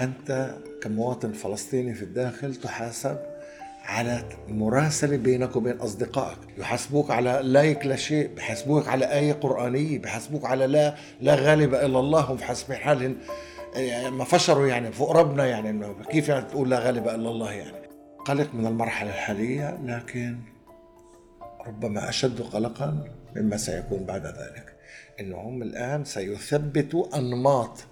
أنت كمواطن فلسطيني في الداخل تحاسب على مراسلة بينك وبين أصدقائك. يحاسبوك على لايك لشيء بحاسبوك على آية قرآنية بحاسبوك على لا لا غالب إلا الله. هم حاسبين حالهم ما فشروا يعني فوق ربنا يعني إنه كيف يعني تقول لا غالب إلا الله يعني؟ قلق من المرحلة الحالية لكن ربما أشد قلقا مما سيكون بعد ذلك. إنهم الآن سيثبتوا أنماط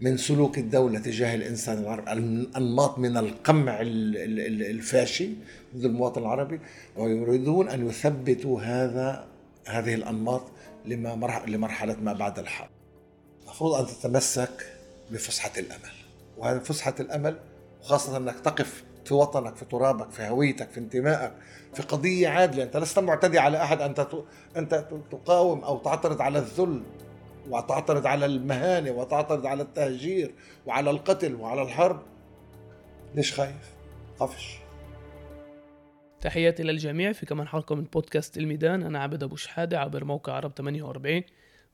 من سلوك الدولة تجاه الإنسان العربي أنماط من القمع الفاشي ضد المواطن العربي ويريدون أن يثبتوا هذا هذه الأنماط لما لمرحلة ما بعد الحرب. المفروض أن تتمسك بفسحة الأمل وهذه فسحة الأمل وخاصة أنك تقف في وطنك في ترابك في هويتك في انتمائك في قضية عادلة أنت لست معتدي على أحد أنت أنت تقاوم أو تعترض على الذل. وتعترض على المهانة وتعترض على التهجير وعلى القتل وعلى الحرب. ليش خايف؟ قفش تحياتي للجميع في كمان حلقة من بودكاست الميدان. أنا عبد أبو شحادة عبر موقع عرب 48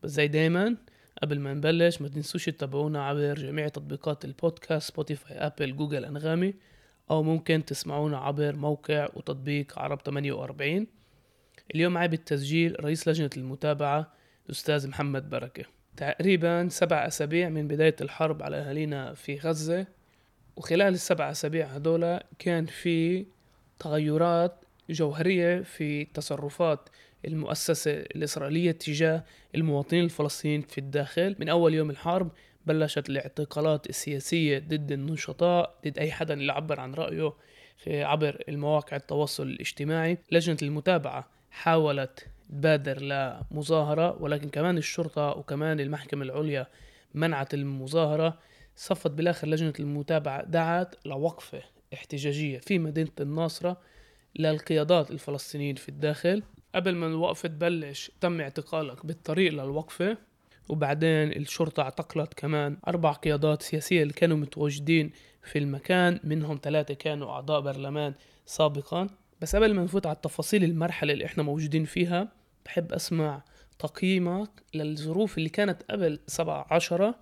بس زي دايما قبل ما نبلش ما تنسوش تتابعونا عبر جميع تطبيقات البودكاست Spotify Apple Google أنغامي. أو ممكن تسمعونا عبر موقع وتطبيق عرب 48 اليوم معي بالتسجيل رئيس لجنة المتابعة الأستاذ محمد بركة. تقريبا سبع أسابيع من بداية الحرب على أهالينا في غزة وخلال السبع أسابيع هدول كان في تغيرات جوهرية في تصرفات المؤسسة الإسرائيلية تجاه المواطنين الفلسطينيين في الداخل. من أول يوم الحرب بلشت الاعتقالات السياسية ضد النشطاء ضد أي حدا اللي عبر عن رأيه عبر المواقع التواصل الاجتماعي. لجنة المتابعة حاولت تبادر لمظاهرة ولكن كمان الشرطة وكمان المحكمة العليا منعت المظاهرة. صفت بالآخر لجنة المتابعة دعت لوقفة احتجاجية في مدينة الناصرة للقيادات الفلسطينيين في الداخل. قبل ما الوقفة تبلش تم اعتقالك بالطريق للوقفة. وبعدين الشرطة اعتقلت كمان أربع قيادات سياسية اللي كانوا متواجدين في المكان منهم ثلاثة كانوا أعضاء برلمان سابقا. بس قبل ما نفوت على التفاصيل المرحلة اللي إحنا موجودين فيها بحب أسمع تقييمك للظروف اللي كانت قبل سبعة عشرة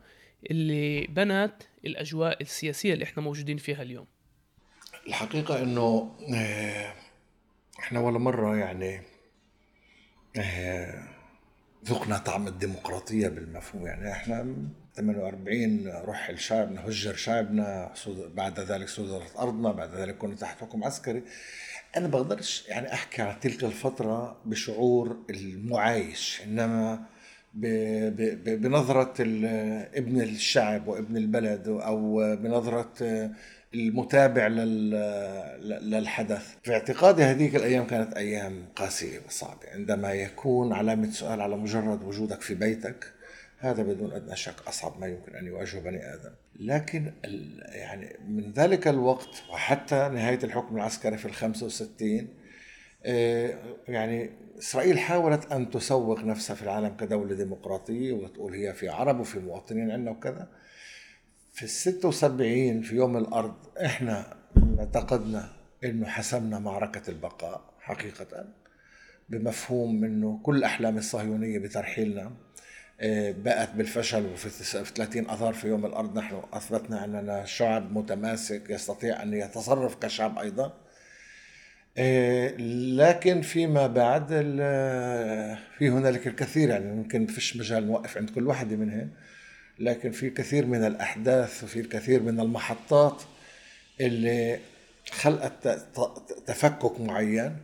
اللي بنت الأجواء السياسية اللي إحنا موجودين فيها اليوم. الحقيقة إنه آه، إحنا ولا مرة يعني آه، ذقنا طعم الديمقراطية بالمفهوم. يعني إحنا 48 رحل شعبنا هجر شعبنا بعد ذلك صدرت أرضنا بعد ذلك كنا تحت حكم عسكري. أنا بقدرش يعني أحكي عن تلك الفترة بشعور المعايش إنما بنظرة ابن الشعب وابن البلد أو بنظرة المتابع للحدث. في اعتقادي هذيك الأيام كانت أيام قاسية وصعبة عندما يكون علامة سؤال على مجرد وجودك في بيتك هذا بدون أدنى شك أصعب ما يمكن أن يواجهه بني آدم. لكن يعني من ذلك الوقت وحتى نهاية الحكم العسكري في الخمسة وستين آه، يعني إسرائيل حاولت أن تسوق نفسها في العالم كدولة ديمقراطية وتقول هي في عرب وفي مواطنين عندنا وكذا. في الستة وسبعين في يوم الأرض إحنا اعتقدنا إنه حسمنا معركة البقاء حقيقة بمفهوم إنه كل أحلام الصهيونية بترحيلنا. بقت بالفشل وفي 30 آذار في يوم الأرض نحن أثبتنا أننا شعب متماسك يستطيع أن يتصرف كشعب أيضا. آه، لكن فيما بعد في هنالك الكثير يعني ممكن فيش مجال نوقف عند كل واحدة منهم لكن في كثير من الأحداث وفي الكثير من المحطات اللي خلقت تفكك معين.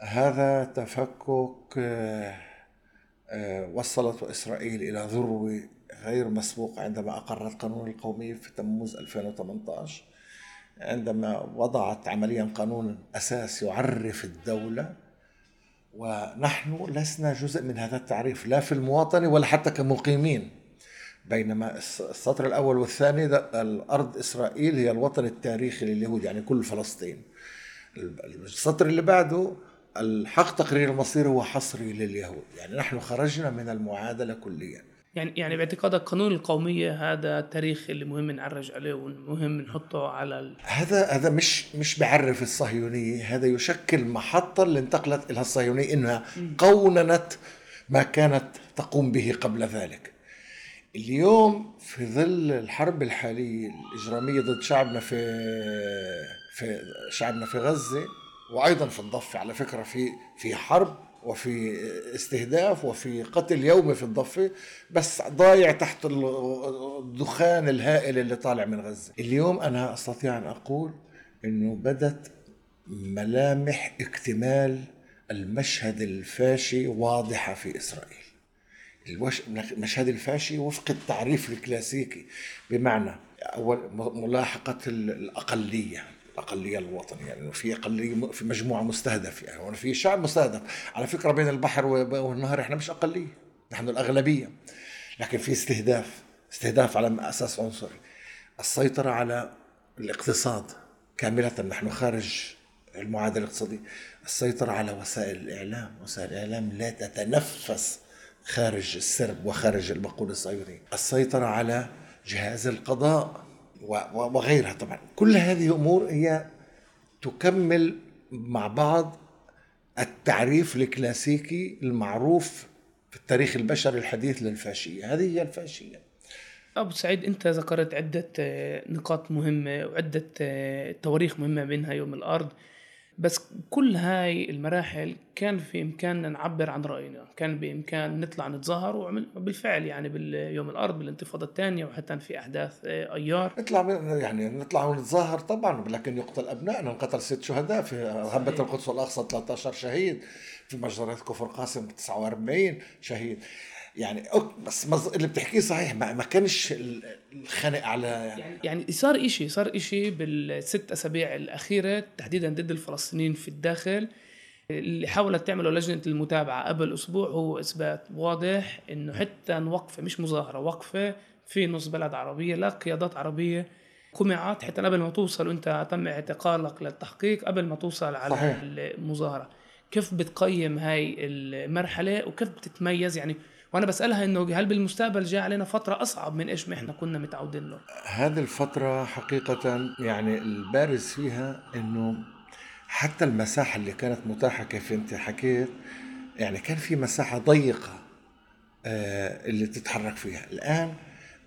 هذا تفكك آه، وصلته إسرائيل إلى ذروة غير مسبوقة عندما أقرت قانون القومية في تموز 2018 عندما وضعت عمليا قانون أساس يعرف الدولة ونحن لسنا جزء من هذا التعريف لا في المواطنة ولا حتى كمقيمين. بينما السطر الأول والثاني الأرض إسرائيل هي الوطن التاريخي لليهود يعني كل فلسطين. السطر اللي بعده الحق تقرير المصير هو حصري لليهود. يعني نحن خرجنا من المعادلة كليا. يعني يعني باعتقادك قانون القومية هذا التاريخ اللي مهم نعرج عليه ومهم نحطه على ال... هذا هذا مش مش بعرف الصهيونية هذا يشكل محطة اللي انتقلت إلى الصهيونية إنها قوننت ما كانت تقوم به قبل ذلك. اليوم في ظل الحرب الحالية الإجرامية ضد شعبنا في في شعبنا في غزة وأيضا في الضفة على فكرة في في حرب وفي استهداف وفي قتل يومي في الضفة بس ضايع تحت الدخان الهائل اللي طالع من غزة. اليوم أنا أستطيع أن أقول أنه بدت ملامح اكتمال المشهد الفاشي واضحة في إسرائيل. المشهد الفاشي وفق التعريف الكلاسيكي بمعنى أول ملاحقة الأقلية. الاقليه الوطنية يعني انه في أقلية في مجموعة مستهدفة يعني في شعب مستهدف. على فكرة بين البحر والنهر إحنا مش أقلية نحن الأغلبية. لكن في استهداف استهداف على أساس عنصري. السيطرة على الاقتصاد كاملة نحن خارج المعادلة الاقتصادية. السيطرة على وسائل الإعلام وسائل الإعلام لا تتنفس خارج السرب وخارج المقول الصهيوني. السيطرة على جهاز القضاء وغيرها طبعا. كل هذه امور هي تكمل مع بعض التعريف الكلاسيكي المعروف في التاريخ البشري الحديث للفاشية. هذه هي الفاشية. أبو سعيد أنت ذكرت عدة آه، نقاط مهمة وعدة آه، تواريخ مهمة منها يوم الأرض. بس كل هاي المراحل كان في إمكاننا نعبر عن رأينا كان بإمكان نطلع نتظاهر وبالفعل يعني باليوم الأرض بالانتفاضة الثانية وحتى في أحداث آه، أيار. نطلع يعني نطلع ونتظاهر طبعا لكن يقتل أبنائنا انقتل ست شهداء في هبة القدس والأقصى 13 شهيد في مجزرة كفر قاسم 49 شهيد. يعني بس اللي بتحكيه صحيح ما, ما كانش الخنق على يعني, يعني صار إشي صار إشي بالست أسابيع الأخيرة تحديدا ضد الفلسطينيين في الداخل. اللي حاولت تعمله لجنة المتابعة قبل أسبوع هو إثبات واضح إنه حتى وقفة مش مظاهرة وقفة في نص بلد عربية لا قيادات عربية قمعت حتى قبل ما توصل وأنت تم اعتقالك للتحقيق قبل ما توصل على صحيح. المظاهرة. كيف بتقيم هاي المرحلة وكيف بتتميز؟ يعني وأنا بسألها إنه هل بالمستقبل جاء علينا فترة أصعب من إيش ما إحنا كنا متعودين له؟ هذه الفترة حقيقة يعني البارز فيها إنه حتى المساحة اللي كانت متاحة كيف أنت حكيت يعني كان في مساحة ضيقة آه، اللي تتحرك فيها. الآن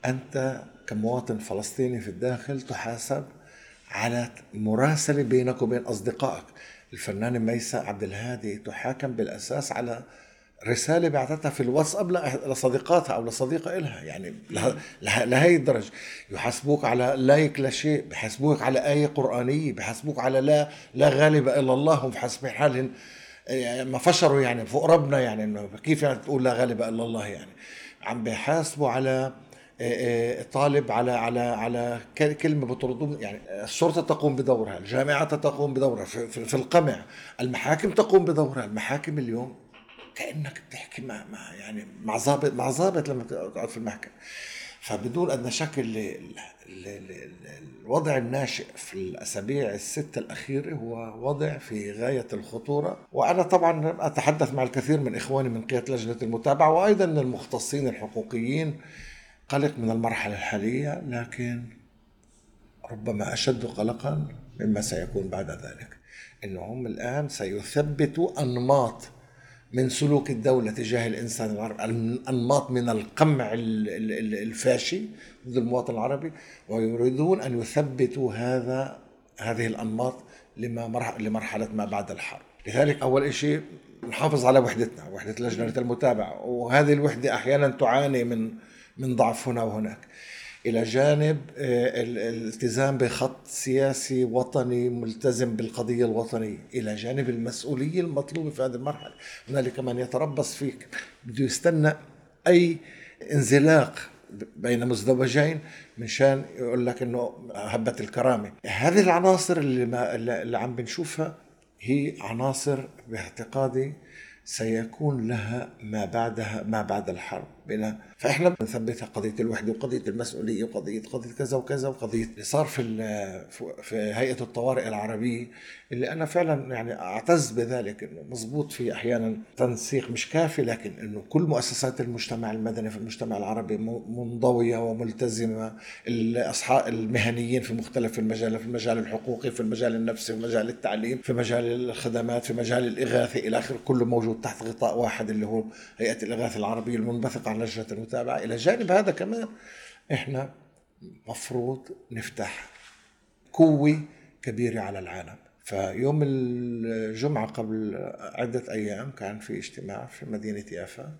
أنت كمواطن فلسطيني في الداخل تحاسب على مراسلة بينك وبين أصدقائك. الفنانه ميسة عبد الهادي تحاكم بالأساس على رسالة بعثتها في الواتساب لصديقاتها أو لصديقة إلها يعني لهي الدرجة. يحاسبوك على لايك لشيء بحاسبوك على آية قرآنية بحاسبوك على لا لا غالب إلا الله هم حاسبين حالهم يعني ما فشروا يعني فوق ربنا يعني إنه كيف يعني تقول لا غالب إلا الله يعني. عم بحاسبوا على طالب على على على كلمة بتردون يعني الشرطة تقوم بدورها، الجامعات تقوم بدورها في, في القمع، المحاكم تقوم بدورها، المحاكم اليوم كأنك بتحكي مع, مع يعني مع ضابط مع ضابط لما تقعد في المحكمة. فبدون ادنى شك الوضع الناشئ في الأسابيع الستة الاخيره هو وضع في غاية الخطورة. وأنا طبعا أتحدث مع الكثير من إخواني من قيادة لجنة المتابعة وأيضا من المختصين الحقوقيين قلق من المرحلة الحالية لكن ربما أشد قلقا مما سيكون بعد ذلك. إنهم الآن سيثبتوا أنماط من سلوك الدولة تجاه الإنسان العربي أنماط من القمع الفاشي ضد المواطن العربي ويريدون أن يثبتوا هذا هذه الأنماط لما لمرحلة ما بعد الحرب. لذلك أول شيء نحافظ على وحدتنا وحدة لجنة المتابعة وهذه الوحدة أحيانا تعاني من من ضعف هنا وهناك. إلى جانب آه، الالتزام بخط سياسي وطني ملتزم بالقضية الوطنية، إلى جانب المسؤولية المطلوبة في هذه المرحلة، هنالك من يتربص فيك. بده يستنى أي انزلاق بين مزدوجين مشان يقول لك إنه هبت الكرامة، هذه العناصر اللي, ما اللي عم بنشوفها هي عناصر باعتقادي سيكون لها ما بعدها ما بعد الحرب. بنا فإحنا بنثبتها قضية الوحده وقضية المسؤولية وقضيه قضية كذا وكذا وقضيه اللي صار في في هيئة الطوارئ العربية اللي أنا فعلا يعني أعتز بذلك إنه مزبوط في أحيانا تنسيق مش كافي لكن إنه كل مؤسسات المجتمع المدني في المجتمع العربي منضوية وملتزمة الاصحاب المهنيين في مختلف المجالات في المجال الحقوقي في المجال النفسي في مجال التعليم في مجال الخدمات في مجال الإغاثة إلى آخره كله موجود تحت غطاء واحد اللي هو هيئة الإغاثة العربية المنبثقة عن لجنه المتابعة. إلى جانب هذا كمان إحنا مفروض نفتح قوة كبيرة على العالم. فيوم الجمعة قبل عدة أيام كان في اجتماع في مدينة يافا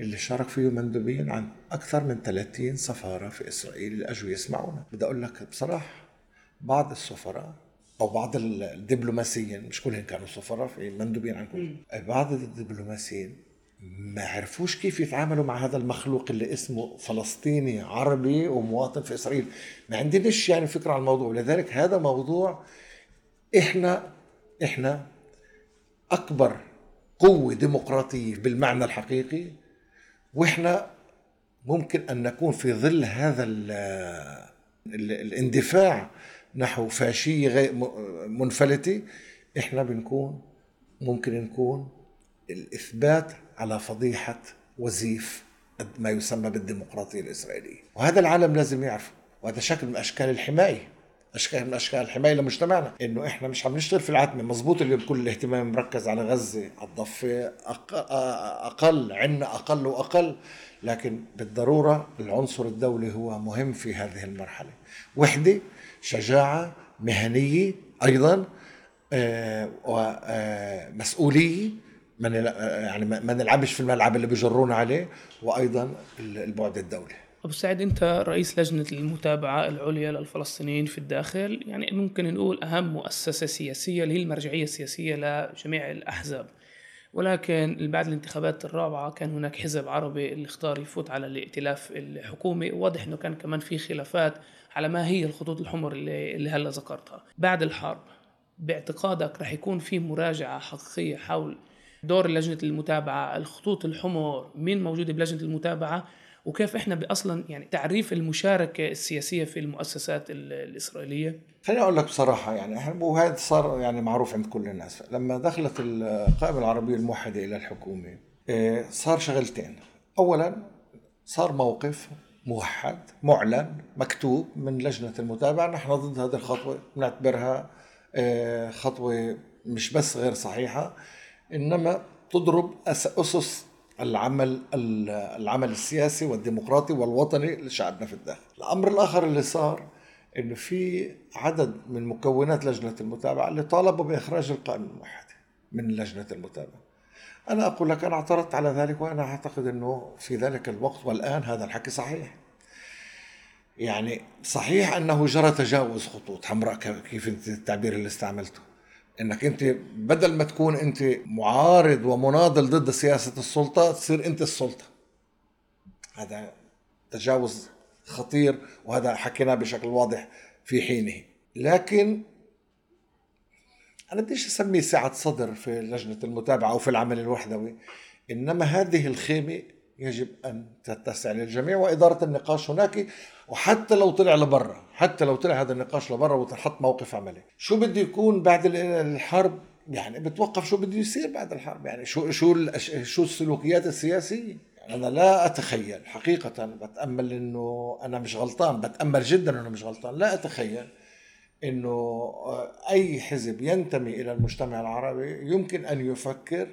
اللي شارك فيه مندوبين عن أكثر من 30 سفارة في إسرائيل اللي اجوا يسمعونا. بدي أقول لك بصراحة بعض السفراء أو بعض الدبلوماسيين مش كلهم كانوا سفراء في مندوبين عن كل بعض الدبلوماسيين ما عرفوش كيف يتعاملوا مع هذا المخلوق اللي اسمه فلسطيني عربي ومواطن في إسرائيل. ما عندناش يعني فكرة عن الموضوع. لذلك هذا موضوع إحنا إحنا أكبر قوة ديمقراطية بالمعنى الحقيقي وإحنا ممكن أن نكون في ظل هذا ال ال الاندفاع نحو فاشية غير منفلته إحنا بنكون ممكن نكون الإثبات على فضيحة وزيف ما يسمى بالديمقراطية الإسرائيلية. وهذا العالم لازم يعرفه وهذا شكل من أشكال الحماية أشكال من أشكال الحماية لمجتمعنا. إنه إحنا مش عم نشتغل في العتمة مزبوط اليوم كل الاهتمام مركز على غزة الضفة أقل عنا أقل وأقل لكن بالضرورة العنصر الدولي هو مهم في هذه المرحلة. وحدة شجاعة مهنية أيضا آه، ومسؤوليه ما يعني ما نلعبش في الملعب اللي بيجرونا عليه وأيضا البعد الدولي. أبو سعيد أنت رئيس لجنة المتابعة العليا للفلسطينيين في الداخل يعني ممكن نقول أهم مؤسسة سياسية اللي هي المرجعية السياسية لجميع الأحزاب. ولكن بعد الانتخابات الرابعة كان هناك حزب عربي اللي اختار يفوت على الائتلاف الحكومي. واضح أنه كان كمان في خلافات على ما هي الخطوط الحمر اللي, اللي هلا ذكرتها. بعد الحرب باعتقادك رح يكون في مراجعة حقيقية حول دور لجنة المتابعة الخطوط الحمر مين موجودة بلجنة المتابعة وكيف إحنا أصلا يعني تعريف المشاركة السياسية في المؤسسات الإسرائيلية؟ خليني أقول لك بصراحة يعني وهذا صار يعني معروف عند كل الناس. لما دخلت القائمة العربية الموحدة إلى الحكومة إيه، صار شغلتين. اولا صار موقف موحد معلن مكتوب من لجنة المتابعة نحن ضد هذه الخطوة نعتبرها إيه، خطوة مش بس غير صحيحة. إنما تضرب أسس العمل العمل السياسي والديمقراطي والوطني لشعبنا في الداخل الأمر الآخر اللي صار انه في عدد من مكونات لجنة المتابعة اللي طالبوا بإخراج القائمه الموحده من لجنة المتابعة. أنا أقول لك أنا اعترضت على ذلك وأنا أعتقد إنه في ذلك الوقت والآن هذا الحكي صحيح. يعني صحيح أنه جرى تجاوز خطوط حمراء كيف التعبير اللي استعملته. إنك أنت بدل ما تكون أنت معارض ومناضل ضد سياسة السلطة تصير أنت السلطة. هذا تجاوز خطير وهذا حكيناه بشكل واضح في حينه. لكن أنا بديش أسميه سعه صدر في لجنة المتابعة أو في العمل الوحدوي إنما هذه الخيمة يجب أن تتسع للجميع وإدارة النقاش هناك وحتى لو طلع لبرا حتى لو طلع هذا النقاش لبرا وتحط موقف عملي. شو بده يكون بعد الحرب؟ يعني بتوقف شو بده يصير بعد الحرب؟ يعني شو شو شو السلوكيات السياسية؟ يعني أنا لا أتخيل حقيقة بتأمل إنه أنا مش غلطان بتأمل جدا إنه مش غلطان. لا أتخيل إنه أي حزب ينتمي إلى المجتمع العربي يمكن أن يفكر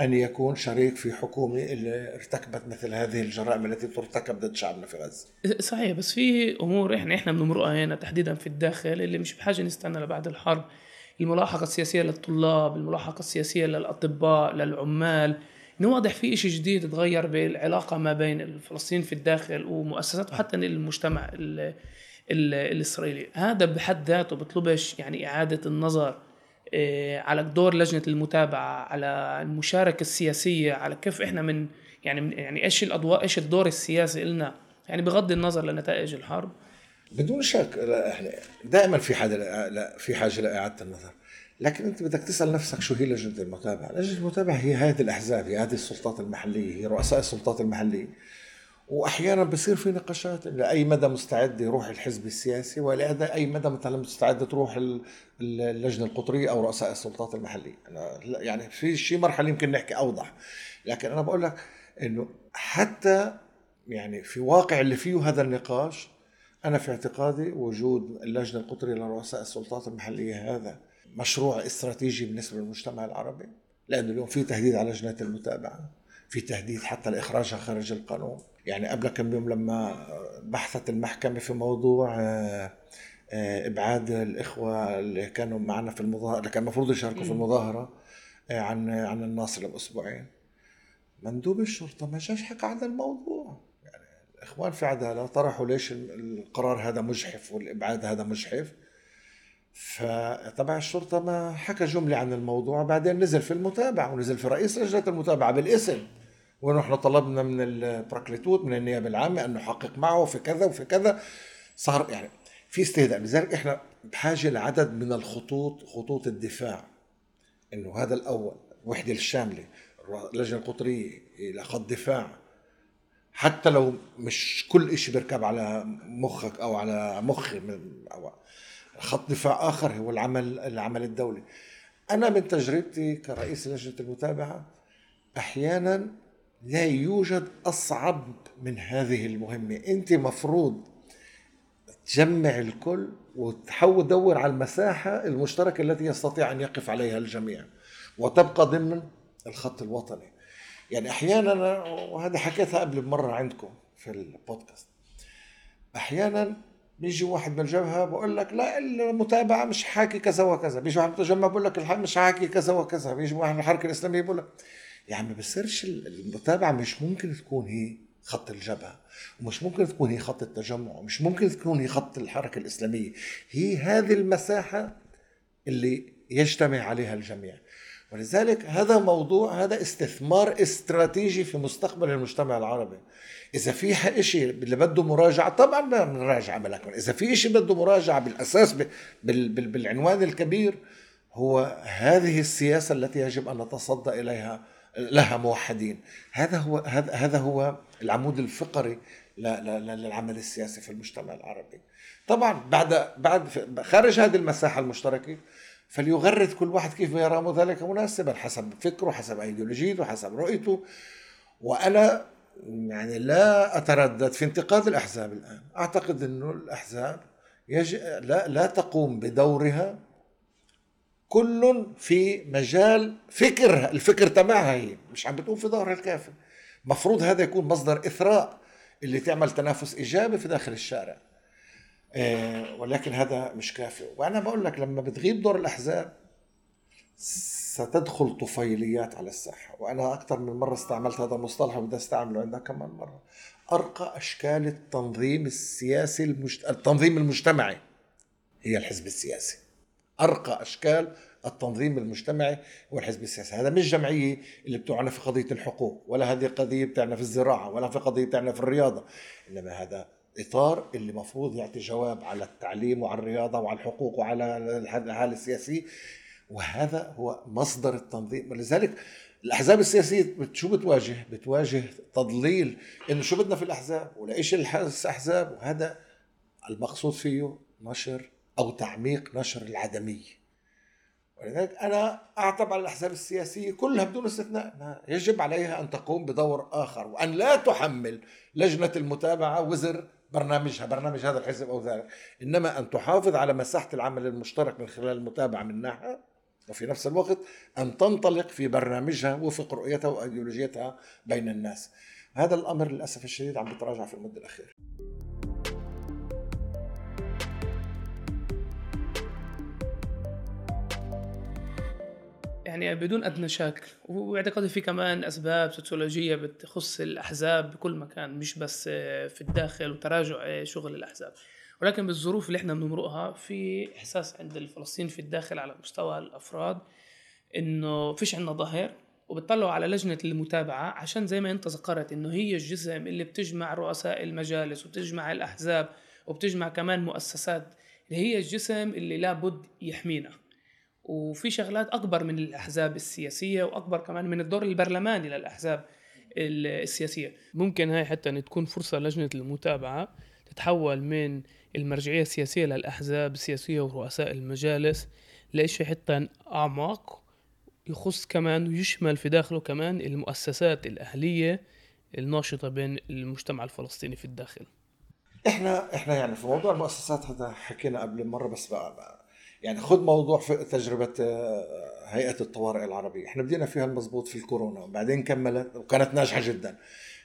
أن يكون شريك في حكومة اللي ارتكبت مثل هذه الجرائم التي ترتكب ضد شعبنا في غزة صحيح بس في أمور إحنا إحنا بنمرقها هنا تحديدا في الداخل اللي مش بحاجة نستنى لبعد الحرب. الملاحقة السياسية للطلاب الملاحقة السياسية للأطباء للعمال. إنه واضح في إشي جديد تغير بالعلاقة ما بين الفلسطينيين في الداخل ومؤسسات وحتى المجتمع الإسرائيلي. هذا بحد ذاته بطلبش يعني إعادة النظر على دور لجنة المتابعة على المشاركة السياسية على كيف إحنا من يعني يعني إيش الأضواء إيش الدور السياسي لنا يعني بغض النظر لنتائج الحرب. بدون شك لا إحنا دائما في حاجة لا في حاجة لإعادة النظر. لكن أنت بدك تسأل نفسك شو هي لجنة المتابعة؟ لجنة المتابعة هي هذه الأحزاب هي هذه السلطات المحلية هي رؤساء السلطات المحلية. وأحيانا بصير في نقاشات لاي مدى مستعد يروح الحزب السياسي ولا أي مدى مثلا مستعد تروح اللجنة القطرية أو رؤساء السلطات المحلية. أنا يعني في شيء مرحلة يمكن نحكي أوضح. لكن أنا بقول لك إنه حتى يعني في واقع اللي فيه هذا النقاش أنا في اعتقادي وجود اللجنة القطرية لرؤساء السلطات المحلية هذا مشروع استراتيجي بالنسبة للمجتمع العربي لأنه اليوم في تهديد على لجنة المتابعة في تهديد حتى لإخراجها خارج القانون. يعني قبل كم يوم لما بحثت المحكمة في موضوع آه، آه، إبعاد الإخوة اللي كانوا معنا في المظاهرة اللي كان المفروض يشاركوا في المظاهرة آه، عن عن الناصر باسبوعين مندوب الشرطة ما جاش حكى عن الموضوع. يعني الإخوان في عدالة طرحوا ليش القرار هذا مجحف والإبعاد هذا مجحف. فتبع الشرطة ما حكى جملة عن الموضوع بعدين نزل في المتابعة ونزل في رئيس لجنة المتابعة بالاسم. ونحن طلبنا من البراكليتوت من النيابة العامة أن نحقق معه في كذا وفي كذا. صار يعني في استهداء لذلك إحنا بحاجة لعدد من الخطوط خطوط الدفاع. إنه هذا الأول الوحدة الشاملة اللجنة القطرية إلى خط دفاع. حتى لو مش كل شيء بيركب على مخك أو على مخي أو خط دفاع آخر هو العمل العمل الدولي. أنا من تجربتي كرئيس لجنة المتابعة أحيانا لا يوجد أصعب من هذه المهمة. أنت مفروض تجمع الكل وتحاول تدور على المساحة المشتركة التي يستطيع أن يقف عليها الجميع وتبقى ضمن الخط الوطني. يعني أحيانا وهذا حكيتها قبل مره عندكم في البودكاست أحيانا بيجي واحد من الجبهه بقول لك لا المتابعة مش حاكي كذا وكذا. بيجي واحد متجمع بقول لك مش حاكي كذا وكذا. بيجي واحد من الحركة الإسلامية بقول لك يعني ما بصيرش المتابعة مش ممكن تكون هي خط الجبهة ومش ممكن تكون هي خط التجمع ومش ممكن تكون هي خط الحركة الإسلامية. هي هذه المساحة اللي يجتمع عليها الجميع. ولذلك هذا موضوع هذا استثمار استراتيجي في مستقبل المجتمع العربي. إذا في شيء اللي بده مراجعة طبعا بدنا نراجع لكن إذا في شيء بده مراجعة بالأساس بالعنوان الكبير هو هذه السياسة التي يجب أن نتصدى إليها لها موحدين. هذا هو هذا هو العمود الفقري للعمل السياسي في المجتمع العربي. طبعا بعد بعد خارج هذه المساحة المشتركة فليغرد كل واحد كيف يرى ذلك مناسبا حسب فكره حسب ايديولوجيته حسب رؤيته. وأنا يعني لا أتردد في انتقاد الأحزاب الآن. أعتقد إنه الأحزاب يج... لا لا تقوم بدورها كل في مجال فكرها الفكر تبعها هي مش عم بتقوم في ظهرها الكافي مفروض هذا يكون مصدر إثراء اللي تعمل تنافس إيجابي في داخل الشارع. آه، ولكن هذا مش كافي. وأنا بقول لك لما بتغيب دور الأحزاب ستدخل طفيليات على الساحة. وأنا أكثر من مرة استعملت هذا المصطلح وبدي أستعمله عندها كمان مرة. أرقى أشكال التنظيم السياسي المجت... التنظيم المجتمعي هي الحزب السياسي. أرقى أشكال التنظيم المجتمعي هو الحزب السياسي. هذا مش جمعية اللي بتعنى في قضية الحقوق ولا هذه قضية بتعنى في الزراعة ولا في قضية بتعنى في الرياضة إنما هذا إطار اللي مفروض يعطي جواب على التعليم وعلى الرياضة وعلى الحقوق وعلى الحالة السياسية. وهذا هو مصدر التنظيم. ولذلك الأحزاب السياسية شو بتواجه؟ بتواجه تضليل إنه شو بدنا في الأحزاب؟ ولايش الاحزاب وهذا المقصود فيه نشر أو تعميق نشر العدميه ولذلك أنا اعتب على الأحزاب السياسية كلها بدون استثناء يجب عليها أن تقوم بدور آخر وأن لا تحمل لجنة المتابعة وزر برنامجها برنامج هذا الحزب أو ذلك. إنما أن تحافظ على مساحة العمل المشترك من خلال المتابعة من ناحية وفي نفس الوقت أن تنطلق في برنامجها وفق رؤيتها وأيديولوجيتها بين الناس. هذا الأمر للأسف الشديد عم بتراجع في المدة الأخيرة. يعني بدون أدنى شك واعتقادي في كمان أسباب سوسيولوجية بتخص الأحزاب بكل مكان مش بس في الداخل وتراجع شغل الأحزاب. ولكن بالظروف اللي إحنا بنمرقها في إحساس عند الفلسطينيين في الداخل على مستوى الأفراد إنه فيش عندنا ظهر وبتطلعوا على لجنة المتابعة عشان زي ما أنت ذكرت إنه هي الجسم اللي بتجمع رؤساء المجالس وبتجمع الأحزاب وبتجمع كمان مؤسسات اللي هي الجسم اللي لابد يحمينا. وفي شغلات أكبر من الأحزاب السياسية وأكبر كمان من الدور البرلماني للأحزاب السياسية. ممكن هاي حتى إن تكون فرصة لجنة المتابعة تتحول من المرجعية السياسية للأحزاب السياسية ورؤساء المجالس لشيء حتى أعمق يخص كمان ويشمل في داخله كمان المؤسسات الأهلية الناشطة بين المجتمع الفلسطيني في الداخل. إحنا إحنا يعني في موضوع المؤسسات هذا حكينا قبل مرة بس بقى, بقى يعني خذ موضوع تجربة آه، هيئة الطوارئ العربية. إحنا بدينا فيها المضبوط في الكورونا وبعدين كملت وكانت ناجحة جدا.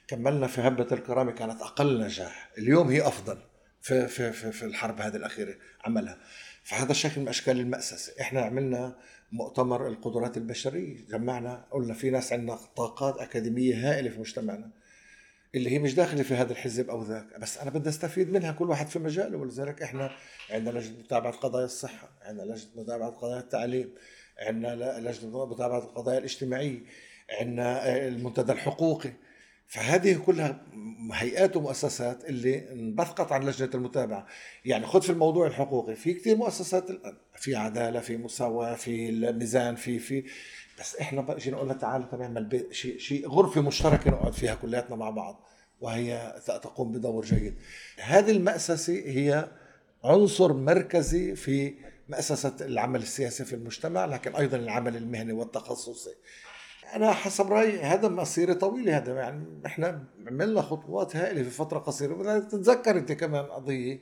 كملنا في هبة الكرامة كانت أقل نجاح. اليوم هي أفضل في في في, في الحرب هذه الأخيرة عملها. فهذا شكل من أشكال المأسسه إحنا عملنا مؤتمر القدرات البشرية جمعنا قلنا في ناس عندنا طاقات أكاديمية هائلة في مجتمعنا. اللي هي مش داخلة في هذا الحزب أو ذاك. بس أنا بدي أستفيد منها كل واحد في مجاله. ولذلك إحنا عندنا لجنة متابعة قضايا الصحة عندنا لجنة متابعة قضايا التعليم عندنا لجنة متابعة القضايا الاجتماعية عندنا المنتدى الحقوقي. فهذه كلها هيئات ومؤسسات اللي انبثقت عن لجنة المتابعة. يعني خذ في الموضوع الحقوقي. في كثير مؤسسات الآن. في عدالة في مساواة في الميزان في في بس إحنا بقى جينا قلنا تعال نعمل شيء شيء غرفة مشتركة نقعد فيها كلياتنا مع بعض وهي تقوم بدور جيد. هذه المأسسة هي عنصر مركزي في مأسسة العمل السياسي في المجتمع لكن أيضا العمل المهني والتخصصي. أنا حسب رأيي هذا مسيره طويله هذا يعني إحنا عملنا خطوات هائلة في فترة قصيرة. تتذكر أنت كمان قضية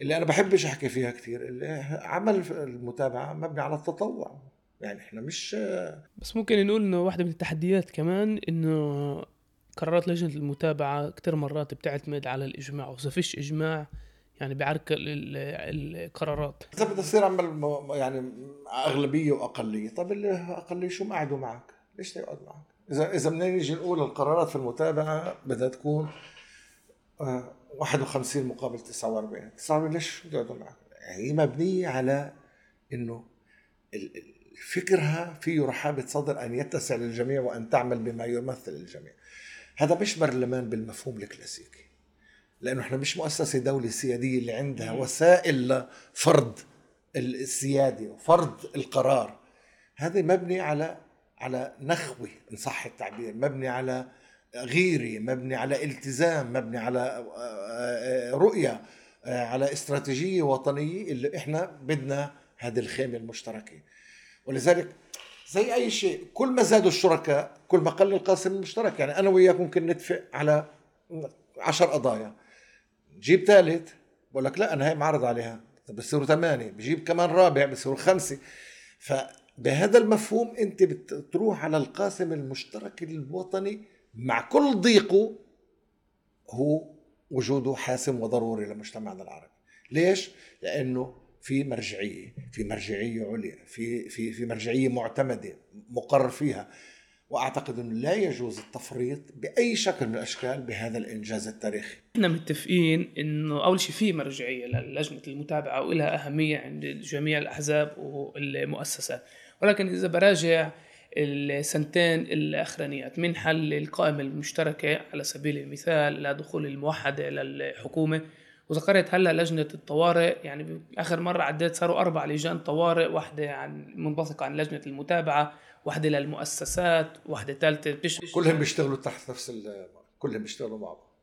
اللي أنا بحبش أحكي فيها كثير اللي عمل المتابعة مبني على التطوع. يعني إحنا مش بس ممكن نقول إنه واحدة من التحديات كمان إنه قرارات لجنة المتابعة كثير مرات بتعتمد على الإجماع وإذا فيش إجماع يعني بعرقل القرارات اذا بدي تصير عمل يعني أغلبية وأقلية طب اللي أقلية شو ما قعدوا معك ليش يقعد معك؟ إذا إذا بدنا نيجي نقول القرارات في المتابعة بدها تكون 51 آه، مقابل 49 49 ليش يقعدوا معك؟ يعني هي مبنية على إنه فكرها فيه رحابة صدر أن يتسع للجميع وأن تعمل بما يمثل الجميع هذا مش برلمان بالمفهوم الكلاسيكي لأنه إحنا مش مؤسسة دولة سيادية اللي عندها وسائل لفرض السيادة وفرض القرار. هذا مبني على على نخوة إن صح التعبير مبني على غيرة مبني على التزام مبني على آه، آه، رؤية آه، على استراتيجية وطنية اللي إحنا بدنا هذه الخيمة المشتركة. ولذلك زي أي شيء كل ما زادوا الشركاء كل ما قل القاسم المشترك. يعني أنا وياك ممكن نتفق على عشر قضايا. جيب ثالث بقول لك لا أنا هي معرض عليها. بصيروا ثمانية بجيب كمان رابع بصيروا خمسة. ف بهذا المفهوم أنت بتروح على القاسم المشترك الوطني مع كل ضيقه هو وجوده حاسم وضروري لمجتمعنا العربي. ليش؟ لأنه في مرجعية في مرجعية عليا في في في مرجعية معتمدة مقرر فيها وأعتقد إنه لا يجوز التفريط بأي شكل من الأشكال بهذا الإنجاز التاريخي. إحنا متفقين إنه أول شيء في مرجعية للجنة المتابعة ولها أهمية عند جميع الأحزاب والمؤسسات، ولكن إذا براجع السنتين الأخرانيات من حل القائمة المشتركة على سبيل المثال لدخول الموحدة للحكومه وذكرت هلأ لجنة الطوارئ يعني آخر مرة عديت صاروا أربع لجان طوارئ واحدة عن منبثقة عن لجنة المتابعة واحدة للمؤسسات واحدة ثالثه كلهم بيشتغلوا تحت نفس كلهم بيشتغلوا مع بعض.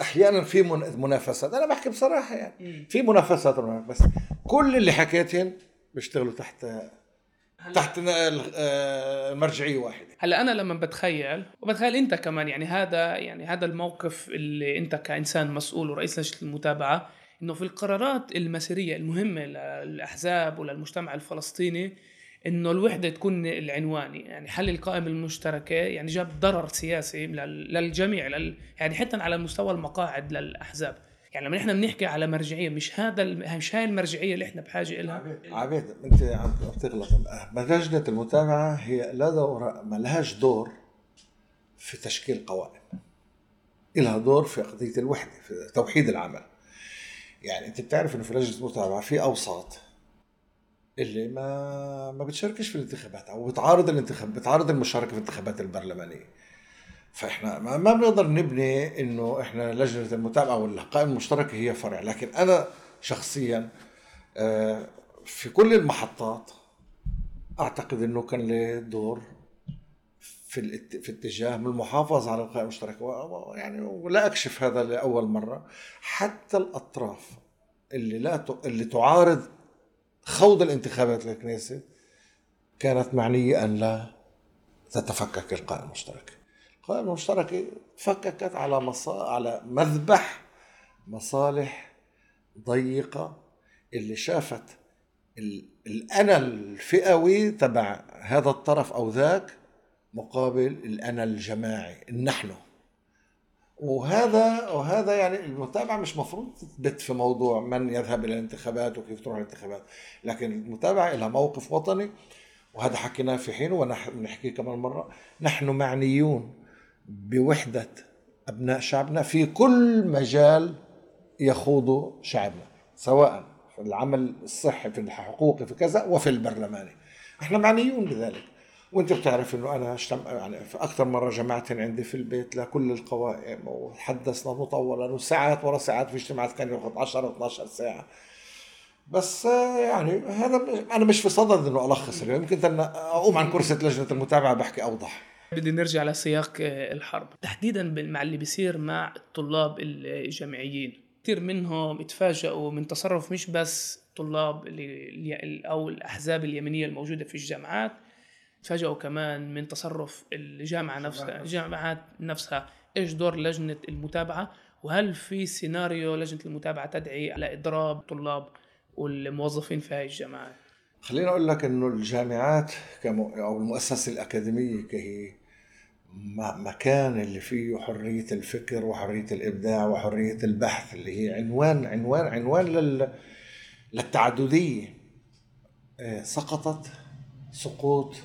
أحيانا في منافسات أنا بحكي بصراحة يعني في منافسات بس كل اللي حكيتهم بيشتغلوا تحت تحت آه، مرجعية واحدة. هلا أنا لما بتخيل وبتخيل أنت كمان يعني هذا يعني هذا الموقف اللي أنت كإنسان مسؤول ورئيس لجنة المتابعة إنه في القرارات المسيرية المهمة للأحزاب وللمجتمع الفلسطيني إنه الوحدة تكون العنوان. يعني حل القائمة المشتركة يعني جاب ضرر سياسي للجميع لل يعني حتى على مستوى المقاعد للأحزاب. يعني لما نحن بنحكي على مرجعية مش هذا مش هاي المرجعية اللي إحنا بحاجة لها عبيد أنت عم تغلط. لجنه المتابعة هي لا دور ما لهاش دور في تشكيل قوائم. لها دور في قضية الوحدة في توحيد العمل. يعني أنت بتعرف إنه في لجنة المتابعة في أوساط اللي ما ما بتشاركش في الانتخابات أو بتعارض الانتخاب بتعارض المشاركة في الانتخابات البرلمانية. فإحنا ما بنقدر نبني إنه إحنا لجنة المتابعة ولا القائمه المشتركه هي فرع. لكن أنا شخصيا آه، في كل المحطات أعتقد إنه كان لي دور في في اتجاه من المحافظة على القائمه المشتركه يعني ولا أكشف هذا لأول مرة. حتى الأطراف اللي لا اللي تعارض خوض الانتخابات للكنيسة كانت معنية أن لا تتفكك القائمة المشتركة القائمة المشتركة فككت على مصا... على مذبح مصالح ضيقة اللي شافت الانا الفئوي تبع هذا الطرف أو ذاك مقابل الانا الجماعي النحن وهذا وهذا يعني المتابعة مش مفروض تثبت في موضوع من يذهب إلى الانتخابات وكيف تروح الانتخابات لكن المتابعة لها موقف وطني وهذا حكيناه في حين ونحكي كمان مرة نحن معنيون. بوحدة أبناء شعبنا في كل مجال يخوضه شعبنا سواء في العمل الصحي في الحقوقي في كذا وفي البرلماني. إحنا معنيون بذلك. وأنت بتعرف إنه أنا اشتم يعني في أكثر مرة جمعتهم عندي في البيت لكل القوائم وحدثنا مطولا وساعات ورا ساعات في اجتماعات كان ياخذ 10 12 ساعة. بس يعني هذا أنا مش في صدد إنه ألخص يمكن أن أقوم عن كرسي لجنة المتابعة بحكي أوضح. بدي نرجع لسياق الحرب. تحديدا مع اللي بيصير مع الطلاب الجامعيين. كثير منهم اتفاجئوا من تصرف مش بس طلاب اللي أو الأحزاب اليمينية الموجودة في الجامعات تفاجئوا كمان من تصرف الجامعة نفسها الجامعات نفسها. إيش دور لجنة المتابعة؟ وهل في سيناريو لجنة المتابعة تدعي على إضراب الطلاب والموظفين في هذه الجامعات؟ خليني أقول لك إنه الجامعات كمو أو المؤسسة الأكاديمية كهي مكان اللي فيه حرية الفكر وحرية الإبداع وحرية البحث اللي هي عنوان عنوان عنوان لل للتعددية. آه، سقطت سقوط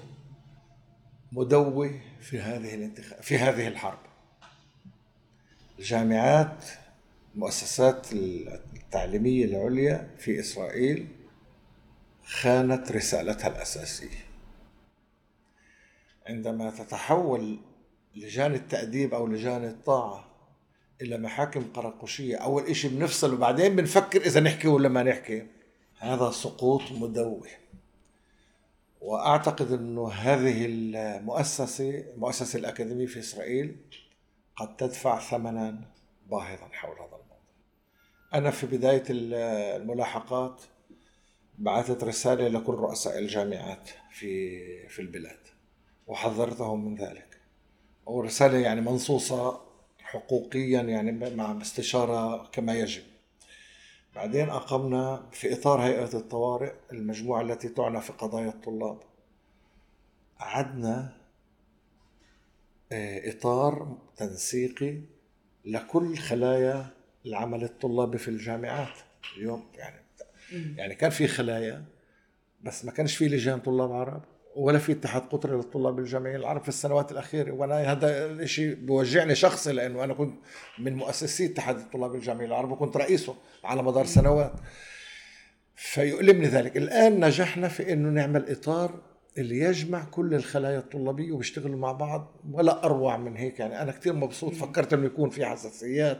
مدوي في هذه الانتخاب في هذه الحرب. الجامعات المؤسسات التعليمية العليا في إسرائيل خانت رسالتها الأساسية. عندما تتحول لجان التأديب أو لجان الطاعة إلى محاكم قراقشية أول إشي بنفصل وبعدين بنفكر إذا نحكي ولا ما نحكي هذا سقوط مدوي وأعتقد إنه هذه المؤسسة المؤسسه الأكاديمية في إسرائيل قد تدفع ثمنا باهظا حول هذا الموضوع. أنا في بداية الملاحقات بعثت رسالة لكل رؤساء الجامعات في في البلاد وحذرتهم من ذلك. ورساله يعني منصوصة حقوقيا يعني مع استشارة كما يجب. بعدين أقمنا في إطار هيئة الطوارئ المجموعة التي تعنى في قضايا الطلاب. أعدنا آه، إطار تنسيقي لكل خلايا العمل الطلابي في الجامعات. اليوم يعني يعني كان في خلايا بس ما كانش في لجان طلاب عرب. ولا في اتحاد قطري للطلاب الجامعيين العرب في السنوات الأخيرة. وأنا هذا الشيء بوجعني شخصي لأنه أنا كنت من مؤسسي اتحاد الطلاب الجامعيين العرب وكنت رئيسه على مدار سنوات. فيؤلمني ذلك. الآن نجحنا في إنه نعمل إطار اللي يجمع كل الخلايا الطلابية وبيشتغلوا مع بعض ولا أروع من هيك. يعني أنا كثير مبسوط فكرت إنه يكون في حساسيات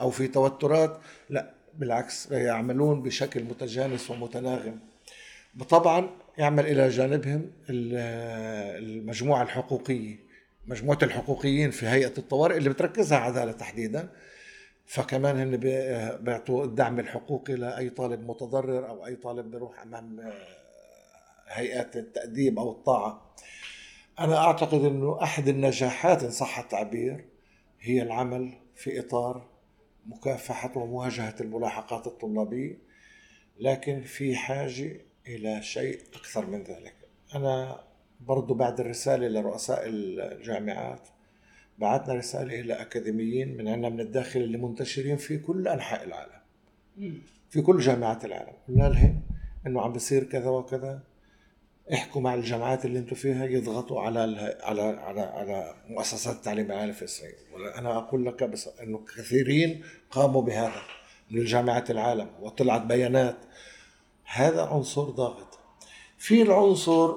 أو في توترات. لا بالعكس يعملون بشكل متجانس ومتناغم. طبعا يعمل إلى جانبهم المجموعة الحقوقية مجموعة الحقوقيين في هيئة الطوارئ اللي بتركزها عداله تحديدا. فكمان هن بيعطوا الدعم الحقوقي لأي طالب متضرر أو أي طالب بيروح أمام آه، هيئات التأديب أو الطاعة. أنا أعتقد إنه أحد النجاحات إن صح التعبير هي العمل في إطار مكافحة ومواجهة الملاحقات الطلابية. لكن في حاجة إلى شيء أكثر من ذلك. أنا برضو بعد الرسالة لرؤساء الجامعات بعثنا رسالة إلى أكاديميين من عندنا من الداخل اللي منتشرين في كل أنحاء العالم. في كل جامعات العالم. قلنا لهم إنه عم بصير كذا وكذا احكوا مع الجامعات اللي أنتم فيها يضغطوا على على على على مؤسسات التعليم العالي في اسرائيل أنا أقول لك بس إنه كثيرين قاموا بهذا من الجامعات العالم وطلعت بيانات هذا عنصر ضاغط. في العنصر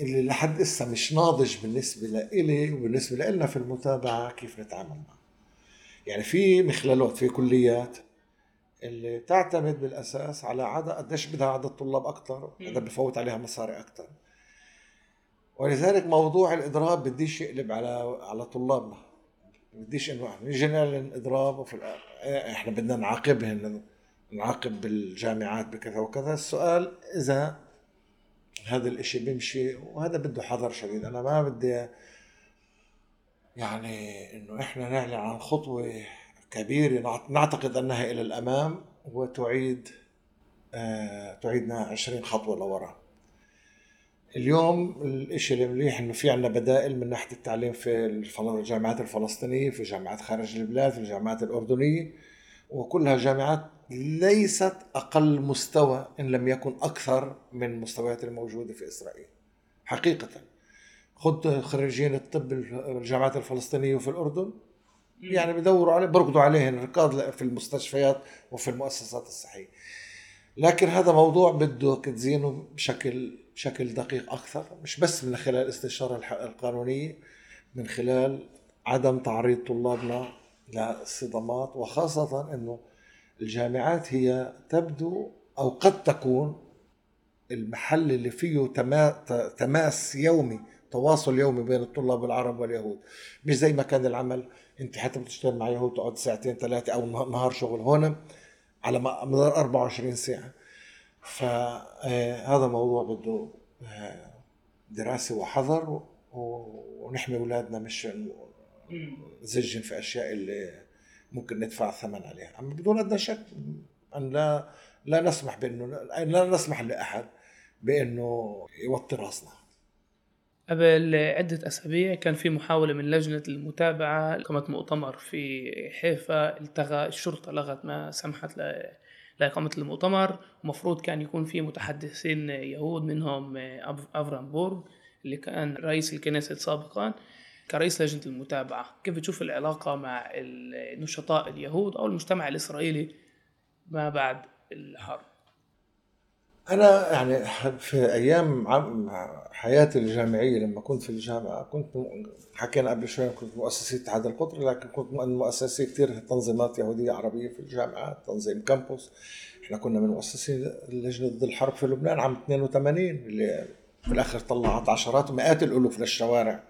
اللي لحد هسه مش ناضج بالنسبة لإلي وبالنسبة لنا في المتابعة كيف نتعامل معه. يعني في مخللات في كليات اللي تعتمد بالأساس على عدد قديش بدها عدد طلاب أكثر هذا بفوت عليها مصاري أكثر ولذلك موضوع الإضراب بديش يقلب على على طلابنا. بديش إنه نيجي نعلن إضراب وفي إحنا بدنا نعاقبهم نعاقب بالجامعات بكذا وكذا. السؤال إذا هذا الإشي بيمشي وهذا بده حذر شديد. أنا ما بدي يعني إنه إحنا نعلن عن خطوة كبيرة. نعتقد أنها إلى الأمام وتعيد آه، تعيدنا 20 خطوة لورا. اليوم الشيء المليح إنه في عندنا بدائل من ناحية التعليم في الجامعات الفلسطينية في جامعات خارج البلاد في الجامعات الأردنية وكلها جامعات ليست أقل مستوى إن لم يكن أكثر من المستويات الموجودة في إسرائيل. حقيقة. خذ خريجين الطب الجامعات الفلسطينية وفي الأردن. يعني بدوروا عليه برقدوا عليهم ركاض في المستشفيات وفي المؤسسات الصحية. لكن هذا موضوع بدك تزينه بشكل بشكل دقيق أكثر مش بس من خلال الاستشاره القانونية من خلال عدم تعريض طلابنا للصدمات وخاصة إنه الجامعات هي تبدو أو قد تكون المحل اللي فيه تماس يومي تواصل يومي بين الطلاب العرب واليهود. مش زي ما كان العمل. أنت حتى بتشتغل مع يهود تقعد ساعتين ثلاثة أو نهار شغل. هون على مدار 24 ساعة. فهذا موضوع بده آه، دراسة وحذر ونحمي أولادنا مش زجن في أشياء اللي ممكن ندفع ثمن عليها. أما بدون ادنى شك أن لا لا نسمح بأنه لا نسمح لأحد بأنه يوطي رأسنا. قبل عدة أسابيع كان في محاولة من لجنة المتابعة لإقامة مؤتمر في حيفا التغى الشرطة لغت ما سمحت لإقامة المؤتمر. ومفروض كان يكون في متحدثين يهود منهم أفرام بورغ اللي كان رئيس الكنيسة سابقا كرئيس لجنة المتابعة كيف بتشوف العلاقة مع النشطاء اليهود أو المجتمع الإسرائيلي ما بعد الحرب؟ أنا يعني في أيام حياتي الجامعية لما كنت في الجامعة كنت حكينا قبل شوي كنت مؤسسي اتحاد القطر لكن كنت من مؤسسي كثير تنظيمات يهودية عربية في الجامعات تنظيم كامبوس. إحنا كنا من مؤسسي لجنة ضد الحرب في لبنان عام 82 اللي في الآخر طلعت عشرات ومئات الألوف للشوارع.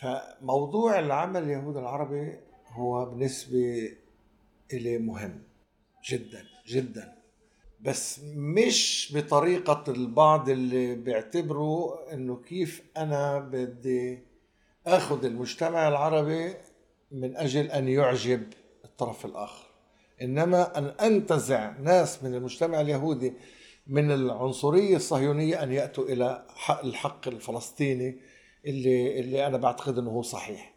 فموضوع العمل اليهود العربي هو بالنسبة إلي مهم. جدا جدا. بس مش بطريقة البعض اللي بيعتبروا إنه كيف أنا بدي آخذ المجتمع العربي من أجل أن يعجب الطرف الآخر. إنما أن أنتزع ناس من المجتمع اليهودي من العنصرية الصهيونية أن يأتوا إلى حق الحق الفلسطيني اللي اللي أنا بعتقد إنه هو صحيح.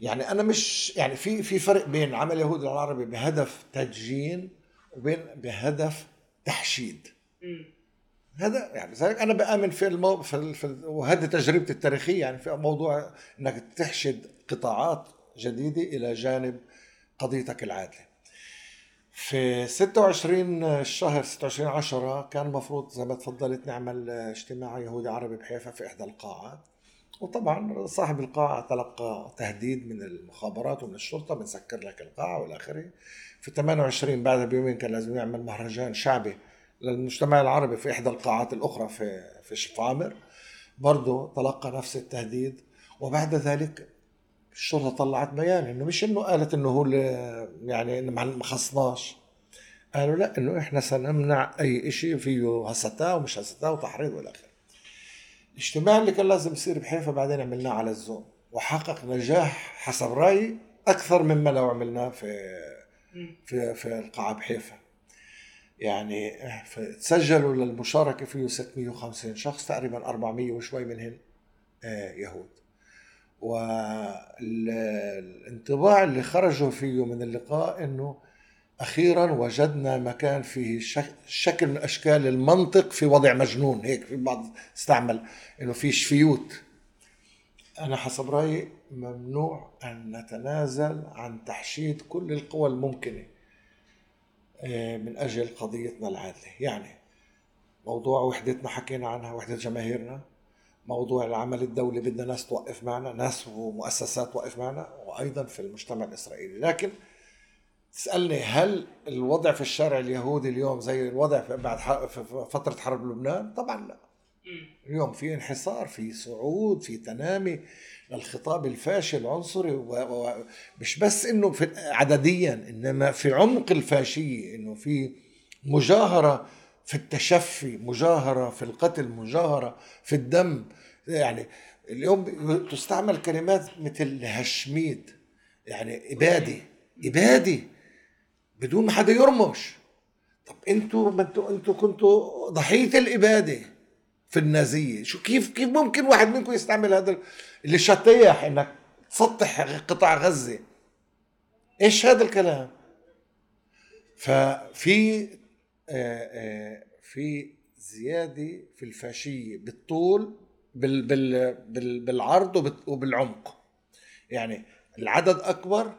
يعني أنا مش يعني في في فرق بين عمل اليهود العربي بهدف تدجين وبين بهدف تحشيد. هذا يعني زي أنا بآمن في المو... في, في وهذه تجربتي التاريخية يعني في موضوع إنك تحشد قطاعات جديدة إلى جانب قضيتك العادلة. في 26 الشهر 26 10 كان المفروض زي ما تفضلت نعمل اجتماع يهودي عربي بحيفا في إحدى القاعات. وطبعا صاحب القاعة تلقى تهديد من المخابرات ومن الشرطة بنسكر لك القاعة والى آخره. في 28 بعدها بيومين كان لازم يعمل مهرجان شعبي للمجتمع العربي في إحدى القاعات الأخرى في في شفامر. برضه تلقى نفس التهديد. وبعد ذلك الشرطة طلعت بيان إنه مش إنه قالت إنه هو يعني ما خصناش. قالوا لا إنه إحنا سنمنع أي شيء فيه هستاه ومش هستاه وتحريض والى آخره. الاجتماع اللي كان لازم يصير بحيفا بعدين عملناه على الزوم وحقق نجاح حسب رايي أكثر مما لو عملناه في في في القاعة بحيفا. يعني تسجلوا للمشاركة فيه 650 شخص تقريبا 400 وشوي منهم آه، يهود. والانطباع اللي خرجوا فيه من اللقاء إنه أخيرا وجدنا مكان فيه شكل من أشكال المنطق في وضع مجنون. هيك في بعض استعمل إنه في شفيوت أنا حسب رأيي ممنوع أن نتنازل عن تحشيد كل القوى الممكنة آه، من أجل قضيتنا العادلة. يعني موضوع وحدتنا حكينا عنها وحدة جماهيرنا موضوع العمل الدولي بدنا ناس توقف معنا ناس ومؤسسات توقف معنا وأيضا في المجتمع الإسرائيلي. لكن تسألني هل الوضع في الشارع اليهودي اليوم زي الوضع بعد فترة حرب لبنان؟ طبعا لا. اليوم في انحصار في صعود في تنامي للخطاب الفاشل العنصري ومش بس إنه في عدديا إنما في عمق الفاشيه إنه في مجاهرة في التشفي مجاهرة في القتل مجاهرة في الدم. يعني اليوم تستعمل كلمات مثل هشميد يعني إبادي إبادي. بدون ما حدا يرمش. طب أنتوا ما أنتوا أنتوا كنتوا ضحية الإبادة في النازية. شو كيف كيف ممكن واحد منكم يستعمل هذا اللي شطيح إنك تسطح قطاع غزة؟ إيش هذا الكلام؟ ففي آه، آه، في زيادة في الفاشية بالطول بال بال بال بالعرض وبالعمق. يعني العدد أكبر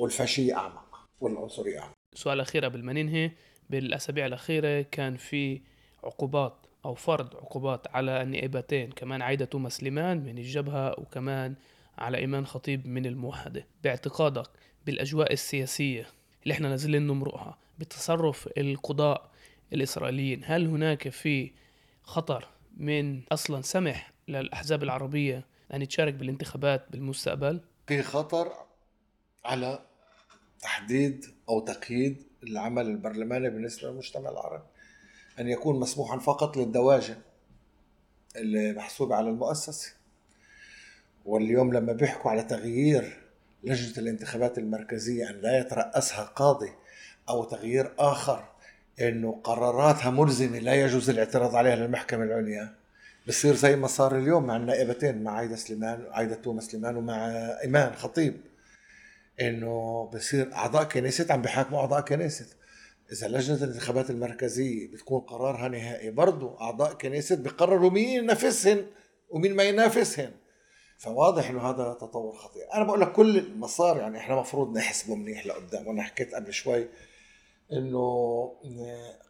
والفاشية أعمق والعنصرية أعمق. سؤال اخير قبل ما ننهي. بالأسابيع الأخيرة كان في عقوبات أو فرض عقوبات على النائبتين كمان عايدة توما سليمان من الجبهة وكمان على إيمان خطيب من الموحدة. باعتقادك بالأجواء السياسية اللي إحنا نازلين نمرقها بتصرف القضاء الإسرائيليين هل هناك في خطر من أصلا سمح للأحزاب العربية أن تشارك بالانتخابات بالمستقبل؟ في خطر على تحديد أو تقييد العمل البرلماني بالنسبة للمجتمع العربي. أن يكون مسموحا فقط للدواجن اللي محسوبة على المؤسسة. واليوم لما بيحكوا على تغيير لجنة الانتخابات المركزية أن لا يترأسها قاضي أو تغيير آخر إنه قراراتها ملزمة لا يجوز الاعتراض عليها للمحكمة العليا. بصير زي ما صار اليوم مع النائبتين مع عايدة سليمان عايدة توما سليمان ومع إيمان خطيب. إنه بصير أعضاء كنيسة عم بيحاكموا أعضاء كنيسة. إذا لجنة الانتخابات المركزية بتكون قرارها نهائي برضه أعضاء كنيسة بيقرروا مين ينافسهن ومين ما ينافسهن. فواضح إنه هذا تطور خطير. أنا بقول لك كل المسار يعني إحنا مفروض نحسبه منيح لقدام. وأنا حكيت قبل شوي إنه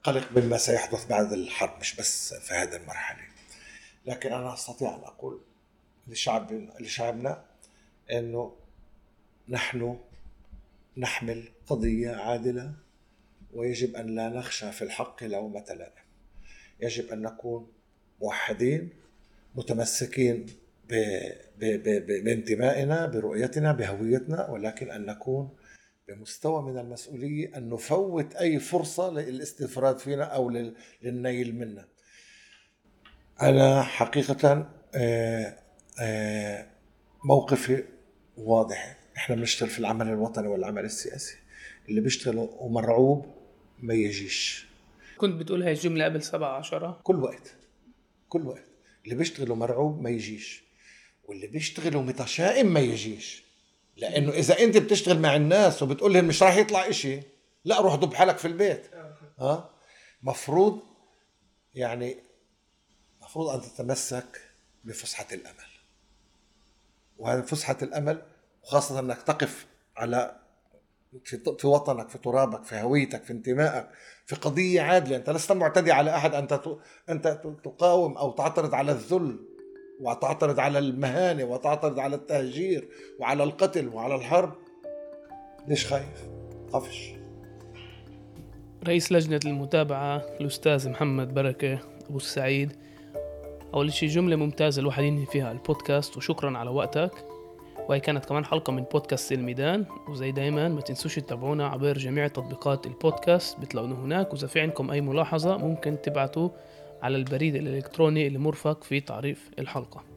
قلق مما سيحدث بعد الحرب مش بس في هذه المرحلة. لكن أنا أستطيع أن أقول لشعب لشعبنا إنه نحن نحمل قضية عادلة ويجب أن لا نخشى في الحق لومه لائم يجب أن نكون موحدين متمسكين بانتمائنا برؤيتنا بهويتنا ولكن أن نكون بمستوى من المسؤولية أن نفوت أي فرصة للاستفراد فينا أو للنيل منا. أنا حقيقه آه، آه، موقفي واضح إحنا بنشتغل في العمل الوطني والعمل السياسي. اللي بيشتغل ومرعوب ما يجيش. كنت بتقول هاي الجملة قبل سبعة عشرة؟ كل وقت. كل وقت. اللي بيشتغل ومرعوب ما يجيش. واللي بيشتغل ومتشائم ما يجيش. لأنه إذا أنت بتشتغل مع الناس وبتقول لهم مش راح يطلع إشي لا روح ضب حالك في البيت. ها مفروض يعني مفروض أن تتمسك بفسحة الأمل. وهذه فسحة الأمل وخاصة إنك تقف على في وطنك في ترابك في هويتك في انتمائك في قضية عادلة. أنت لست معتدي على أحد. أنت أنت تقاوم أو تعترض على الذل وتعترض على المهانة وتعترض على التهجير وعلى القتل وعلى الحرب. ليش خايف؟ قفش رئيس لجنة المتابعة الأستاذ محمد بركة أبو السعيد. أول شيء جملة ممتازة الواحد ينهي فيها البودكاست وشكرا على وقتك. وهي كانت كمان حلقة من بودكاست الميدان. وزي دايما ما تنسوش تتابعونا عبر جميع تطبيقات البودكاست. بتلاقونا هناك. وإذا في عندكم أي ملاحظة ممكن تبعتوا على البريد الإلكتروني المرفق في تعريف الحلقة.